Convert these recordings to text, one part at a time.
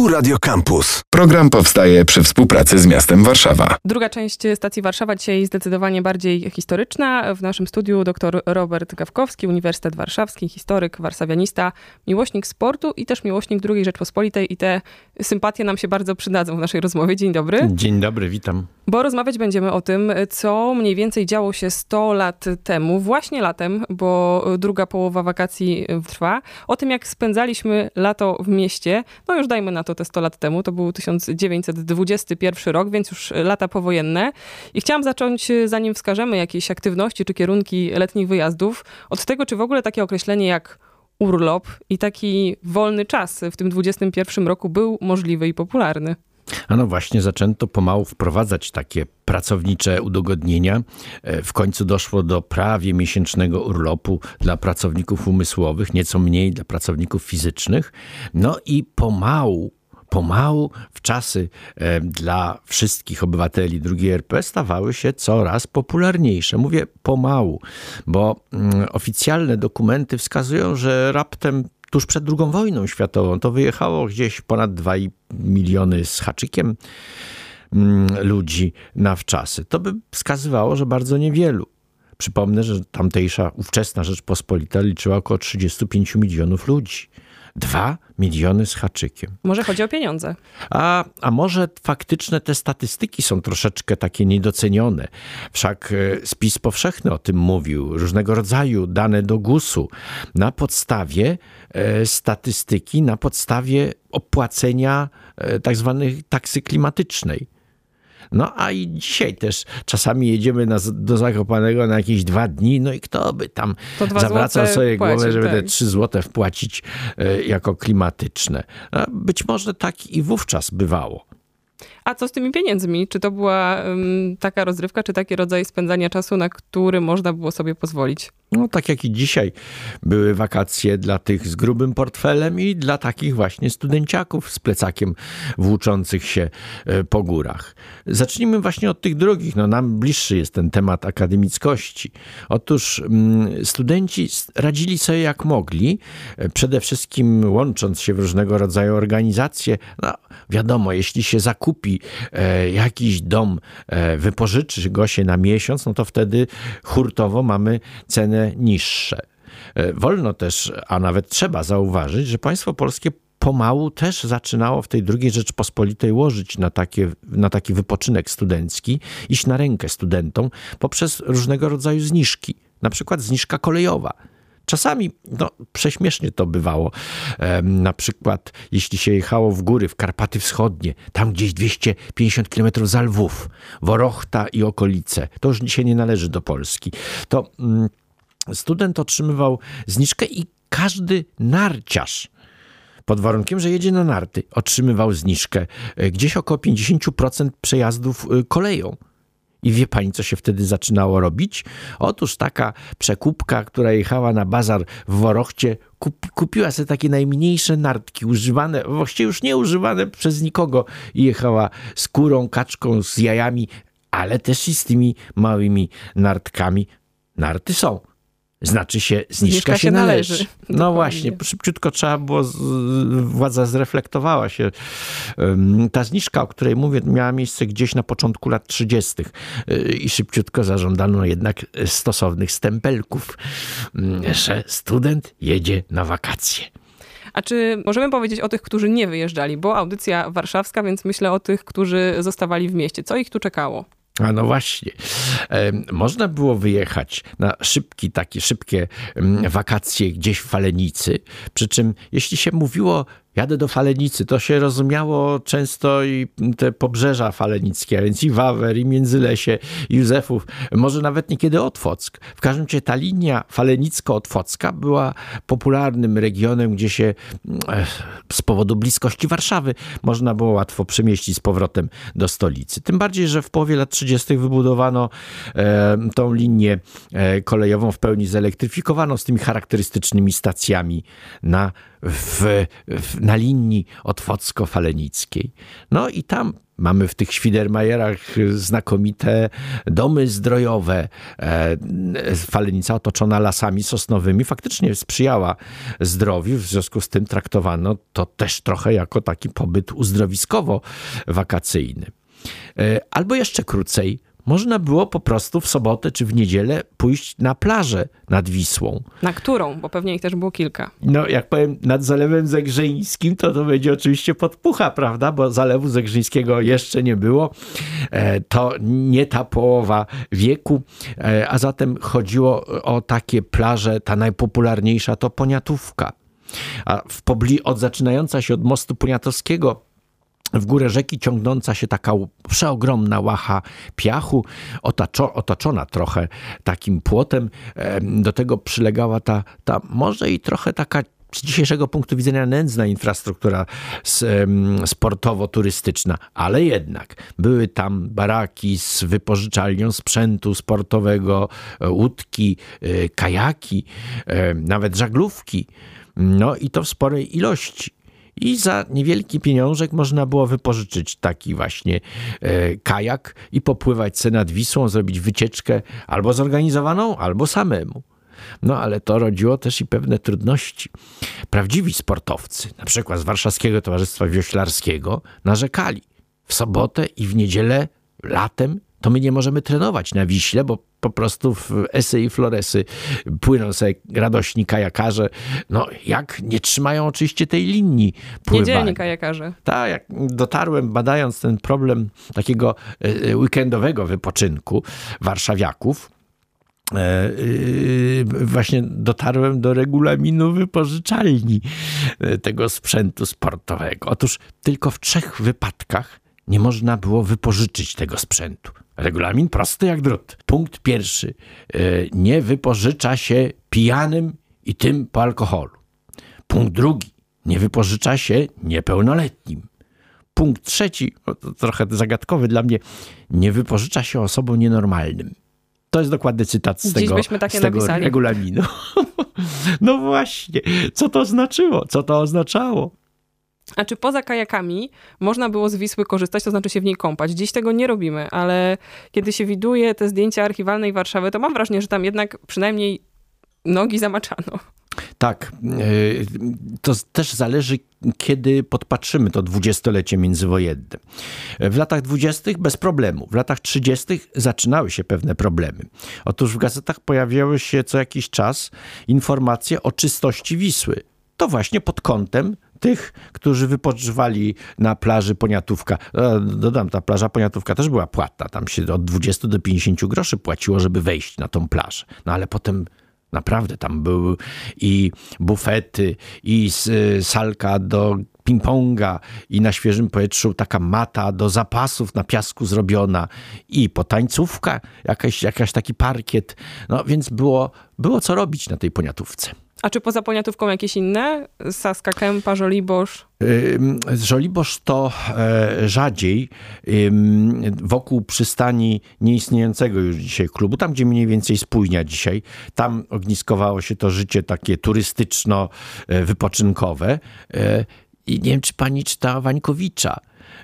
Tu Radio Campus. Program powstaje przy współpracy z miastem Warszawa. Druga część stacji Warszawa dzisiaj zdecydowanie bardziej historyczna. W naszym studiu dr Robert Gawkowski, Uniwersytet Warszawski, historyk, warszawianista, miłośnik sportu i też miłośnik II Rzeczpospolitej i te sympatie nam się bardzo przydadzą w naszej rozmowie. Dzień dobry. Dzień dobry, witam. Bo rozmawiać będziemy o tym, co mniej więcej działo się 100 lat temu, właśnie latem, bo druga połowa wakacji trwa. O tym, jak spędzaliśmy lato w mieście. No już dajmy na to te 100 lat temu. To był 1921 rok, więc już lata powojenne. I chciałam zacząć, zanim wskażemy jakieś aktywności czy kierunki letnich wyjazdów, od tego, czy w ogóle takie określenie jak urlop i taki wolny czas w tym 21 roku był możliwy i popularny. A no właśnie, zaczęto pomału wprowadzać takie pracownicze udogodnienia. E, w końcu doszło do prawie miesięcznego urlopu dla pracowników umysłowych, nieco mniej dla pracowników fizycznych. No i pomału pomału w czasy e, dla wszystkich obywateli II RP stawały się coraz popularniejsze. Mówię pomału, bo mm, oficjalne dokumenty wskazują, że raptem tuż przed II wojną światową to wyjechało gdzieś ponad 2 miliony z haczykiem mm, ludzi na wczasy. To by wskazywało, że bardzo niewielu. Przypomnę, że tamtejsza ówczesna Rzeczpospolita liczyła około 35 milionów ludzi. Dwa miliony z haczykiem. Może chodzi o pieniądze. A, a może faktyczne te statystyki są troszeczkę takie niedocenione. Wszak e, spis powszechny o tym mówił. Różnego rodzaju dane do GUS-u. Na podstawie e, statystyki, na podstawie opłacenia e, tak zwanej taksy klimatycznej. No a i dzisiaj też czasami jedziemy na, do Zakopanego na jakieś dwa dni, no i kto by tam zawracał sobie płacił, głowę, żeby tak. te trzy złote wpłacić e, jako klimatyczne. A być może tak i wówczas bywało. A co z tymi pieniędzmi? Czy to była um, taka rozrywka, czy taki rodzaj spędzania czasu, na który można było sobie pozwolić? No, tak jak i dzisiaj były wakacje dla tych z grubym portfelem i dla takich właśnie studenciaków z plecakiem włóczących się e, po górach. Zacznijmy właśnie od tych drugich. No, nam bliższy jest ten temat akademickości. Otóż mm, studenci radzili sobie jak mogli, e, przede wszystkim łącząc się w różnego rodzaju organizacje. No, wiadomo, jeśli się zakupi e, jakiś dom, wypożyczy go się na miesiąc, no to wtedy hurtowo mamy cenę niższe. E, wolno też, a nawet trzeba zauważyć, że państwo polskie pomału też zaczynało w tej drugiej Rzeczpospolitej łożyć na, takie, na taki wypoczynek studencki, iść na rękę studentom poprzez różnego rodzaju zniżki, na przykład zniżka kolejowa. Czasami no, prześmiesznie to bywało. na przykład, jeśli się jechało w góry, w Karpaty Wschodnie, tam gdzieś 250 km za Lwów, Worochta i okolice, to już dzisiaj nie należy do Polski, to mm, student otrzymywał zniżkę i każdy narciarz pod warunkiem, że jedzie na narty, otrzymywał zniżkę e, gdzieś około 50% przejazdów e, koleją. I wie pani, co się wtedy zaczynało robić? Otóż taka przekupka, która jechała na bazar w Worochcie, kup, kupiła sobie takie najmniejsze nartki, używane, właściwie już nie używane przez nikogo, i jechała z kurą, kaczką, z jajami, ale też i z tymi małymi nartkami. Narty są znaczy się zniżka, zniżka się, należy. należy. No Dokładnie. właśnie, szybciutko trzeba było, władza zreflektowała się. Ta zniżka, o której mówię, miała miejsce gdzieś na początku lat 30. Y, i szybciutko zażądano jednak stosownych stempelków, że student jedzie na wakacje. A czy możemy powiedzieć o tych, którzy nie wyjeżdżali? Bo audycja warszawska, więc myślę o tych, którzy zostawali w mieście. Co ich tu czekało? A no właśnie. Można było wyjechać na szybki, takie szybkie wakacje gdzieś w Falenicy. Przy czym, jeśli się mówiło jadę do Falenicy. To się rozumiało często i te pobrzeża falenickie, a więc i Wawer, i Międzylesie, i Józefów, może nawet niekiedy Otwock. W każdym razie ta linia falenicko-otwocka była popularnym regionem, gdzie się e, z powodu bliskości Warszawy można było łatwo przemieścić z powrotem do stolicy. Tym bardziej, że w połowie lat 30. wybudowano e, tą linię e, kolejową w pełni zelektryfikowaną z tymi charakterystycznymi stacjami na w, w, na linii otwocko-falenickiej. No i tam Mamy w tych Świdermajerach znakomite domy zdrojowe. E, Falenica otoczona lasami sosnowymi faktycznie sprzyjała zdrowiu, w związku z tym traktowano to też trochę jako taki pobyt uzdrowiskowo-wakacyjny. E, albo jeszcze krócej, można było po prostu w sobotę czy w niedzielę pójść na plażę nad Wisłą. Na którą? Bo pewnie ich też było kilka. No, jak powiem, nad Zalewem Zegrzyńskim, to to będzie oczywiście podpucha, prawda? Bo Zalewu Zegrzyńskiego jeszcze nie było. E, to nie ta połowa wieku, e, a zatem chodziło o takie plaże, ta najpopularniejsza to Poniatówka. A w pobli od zaczynająca się od mostu Poniatowskiego w górę rzeki ciągnąca się taka przeogromna łacha piachu, otaczo, otoczona trochę takim płotem. Do tego przylegała ta, ta może i trochę taka z dzisiejszego punktu widzenia nędzna infrastruktura sportowo-turystyczna, ale jednak były tam baraki z wypożyczalnią sprzętu sportowego, e, łódki, e, kajaki, nawet żaglówki. No i to w sporej ilości i za niewielki pieniążek można było wypożyczyć taki właśnie e, kajak i popływać se nad Wisłą, zrobić wycieczkę albo zorganizowaną, albo samemu. No ale to rodziło też i pewne trudności. Prawdziwi sportowcy, na przykład z Warszawskiego Towarzystwa Wioślarskiego, narzekali. W sobotę i w niedzielę latem to my nie możemy trenować na Wiśle, bo po prostu w Esy i Floresy płyną sobie radośni kajakarze. No jak nie trzymają oczywiście tej linii pływania. Niedzielni kajakarze. Tak, jak dotarłem badając ten problem takiego e, e, weekendowego wypoczynku warszawiaków, e, właśnie dotarłem do regulaminu wypożyczalni tego sprzętu sportowego. Otóż tylko w trzech wypadkach nie można było wypożyczyć tego sprzętu. Regulamin prosty jak drut. Punkt pierwszy. E, nie wypożycza się pijanym i tym po alkoholu. Punkt drugi. Nie wypożycza się niepełnoletnim. Punkt trzeci, trochę zagadkowy dla mnie, nie wypożycza się osobom nienormalnym. To jest dokładny cytat z tego, z tego regulaminu. No właśnie, co to znaczyło? Co to oznaczało? A czy poza kajakami można było z Wisły korzystać, to znaczy się w niej kąpać? Dziś tego nie robimy, ale kiedy się widuje te zdjęcia archiwalnej Warszawy, to mam wrażenie, że tam jednak przynajmniej nogi zamaczano. Tak, e, to też zależy, kiedy podpatrzymy to dwudziestolecie międzywojenne. W latach dwudziestych bez problemu, w latach trzydziestych zaczynały się pewne problemy. Otóż w gazetach pojawiały się co jakiś czas informacje o czystości Wisły. To właśnie pod kątem tych, którzy wypoczywali na plaży Poniatówka. E, dodam, ta plaża Poniatówka też była płatna. Tam się od 20 do 50 groszy płaciło, żeby wejść na tą plażę. No ale potem Naprawdę, tam były i bufety, i salka do ping-ponga, i na świeżym powietrzu taka mata do zapasów na piasku zrobiona, i potańcówka, jakaś, jakaś taki parkiet. No więc było, było co robić na tej poniatówce. A czy poza Poniatówką jakieś inne? Saska Kępa, Żoliborz? Żoliborz to e, rzadziej wokół przystani nieistniejącego już dzisiaj klubu, tam gdzie mniej więcej spóźnia dzisiaj. Tam ogniskowało się to życie takie turystyczno-wypoczynkowe. E, I nie wiem, czy pani czytała Wańkowicza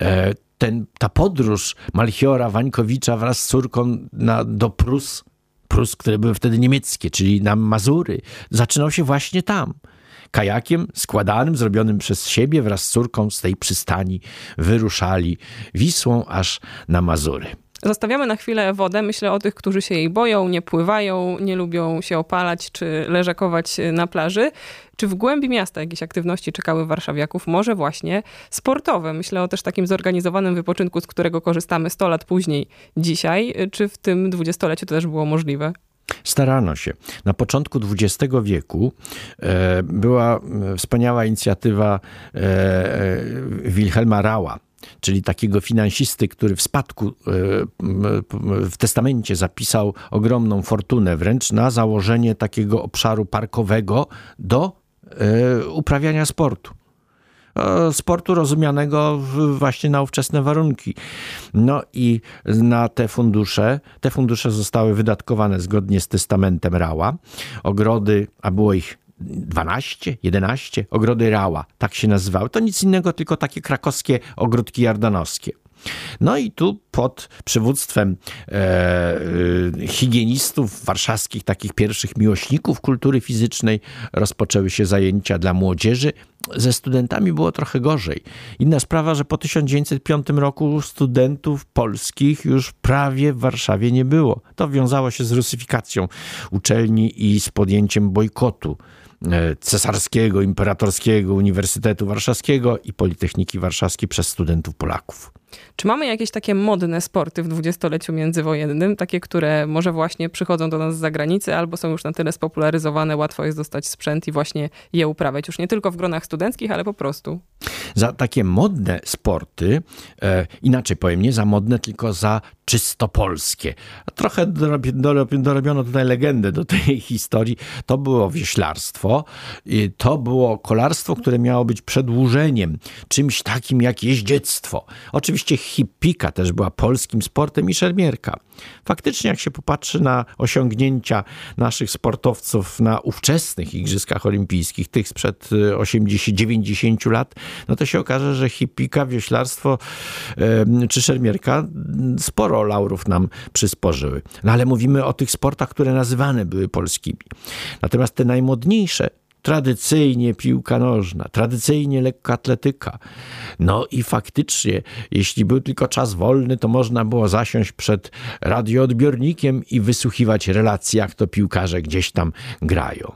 e, ten, ta podróż Malchiora Wańkowicza wraz z córką na, do Prus Prus, które były wtedy niemieckie, czyli na Mazury, zaczynał się właśnie tam. Kajakiem składanym, zrobionym przez siebie wraz z córką z tej przystani wyruszali Wisłą aż na Mazury. Zostawiamy na chwilę wodę. Myślę o tych, którzy się jej boją, nie pływają, nie lubią się opalać czy leżakować na plaży. Czy w głębi miasta jakieś aktywności czekały warszawiaków? Może właśnie sportowe. Myślę o też takim zorganizowanym wypoczynku, z którego korzystamy 100 lat później dzisiaj. Czy w tym dwudziestoleciu to też było możliwe? Starano się. Na początku XX wieku e, była wspaniała inicjatywa e, e, Wilhelma Rała, czyli takiego finansisty, który w spadku, e, w testamencie zapisał ogromną fortunę wręcz na założenie takiego obszaru parkowego do e, uprawiania sportu e, sportu rozumianego właśnie na ówczesne warunki. No i na te fundusze, te fundusze zostały wydatkowane zgodnie z testamentem Rała. Ogrody, a było ich 12, 11 ogrody Rała, tak się nazywały. To nic innego, tylko takie krakowskie ogródki jardanowskie. No i tu pod przywództwem e, higienistów warszawskich, takich pierwszych miłośników kultury fizycznej, rozpoczęły się zajęcia dla młodzieży. Ze studentami było trochę gorzej. Inna sprawa, że po 1905 roku studentów polskich już prawie w Warszawie nie było. To wiązało się z rusyfikacją uczelni i z podjęciem bojkotu E, Cesarskiego, Imperatorskiego Uniwersytetu Warszawskiego i Politechniki Warszawskiej przez studentów Polaków. Czy mamy jakieś takie modne sporty w dwudziestoleciu międzywojennym, takie, które może właśnie przychodzą do nas z zagranicy, albo są już na tyle spopularyzowane, łatwo jest dostać sprzęt i właśnie je uprawiać, już nie tylko w gronach studenckich, ale po prostu? Za takie modne sporty, e, inaczej powiem, nie za modne, tylko za czysto polskie. Trochę dorobiono tutaj legendę do tej historii. To było wieślarstwo, to było kolarstwo, które miało być przedłużeniem, czymś takim jak jeździectwo. Oczywiście hippika też była polskim sportem i szermierka. Faktycznie, jak się popatrzy na osiągnięcia naszych sportowców na ówczesnych Igrzyskach Olimpijskich, tych sprzed 80-90 lat, no to się okaże, że hippika, wioślarstwo czy szermierka sporo laurów nam przysporzyły. No ale mówimy o tych sportach, które nazywane były polskimi. Natomiast te najmodniejsze tradycyjnie piłka nożna, tradycyjnie lekkoatletyka. No i faktycznie, jeśli był tylko czas wolny, to można było zasiąść przed radioodbiornikiem i wysłuchiwać relacji, jak to piłkarze gdzieś tam grają.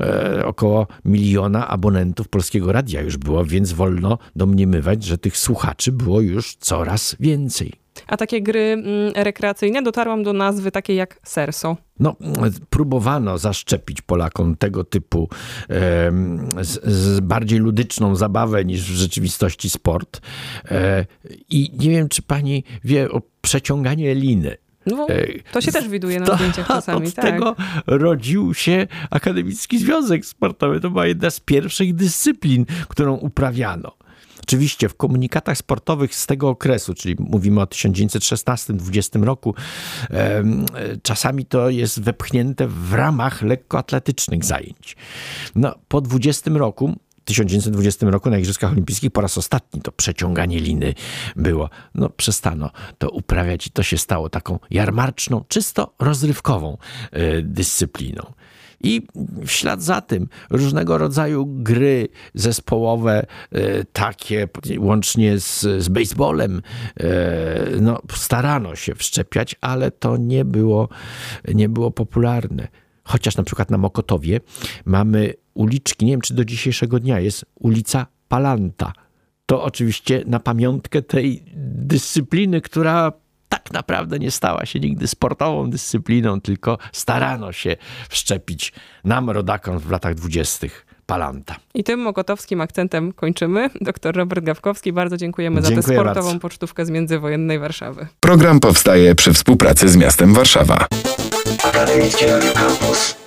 E, około miliona abonentów Polskiego Radia już było, więc wolno domniemywać, że tych słuchaczy było już coraz więcej. A takie gry mm, rekreacyjne dotarłam do nazwy takiej jak Serso. No, próbowano zaszczepić Polakom tego typu e, z, z, bardziej ludyczną zabawę niż w rzeczywistości sport. E, I nie wiem, czy pani wie o przeciąganie liny. No, to się też widuje na zdjęciach czasami. Od tak. tego rodził się Akademicki Związek Sportowy. To była jedna z pierwszych dyscyplin, którą uprawiano. Oczywiście w komunikatach sportowych z tego okresu, czyli mówimy o 1916-20 roku, czasami to jest wepchnięte w ramach lekkoatletycznych zajęć. No, po 20 roku 1920 roku na Igrzyskach Olimpijskich po raz ostatni to przeciąganie liny było. No przestano to uprawiać i to się stało taką jarmarczną, czysto rozrywkową e, dyscypliną. I w ślad za tym różnego rodzaju gry zespołowe, e, takie łącznie z, z baseballem, e, no, starano się wszczepiać, ale to nie było, nie było popularne. Chociaż na przykład na Mokotowie mamy uliczki, nie wiem czy do dzisiejszego dnia jest ulica Palanta. To oczywiście na pamiątkę tej dyscypliny, która tak naprawdę nie stała się nigdy sportową dyscypliną, tylko starano się wszczepić nam, rodakom w latach dwudziestych. Palanta. I tym mokotowskim akcentem kończymy. Doktor Robert Gawkowski, bardzo dziękujemy Dziękuję za tę sportową bardzo. pocztówkę z międzywojennej Warszawy. Program powstaje przy współpracy z miastem Warszawa. Akademickie Radio Campus.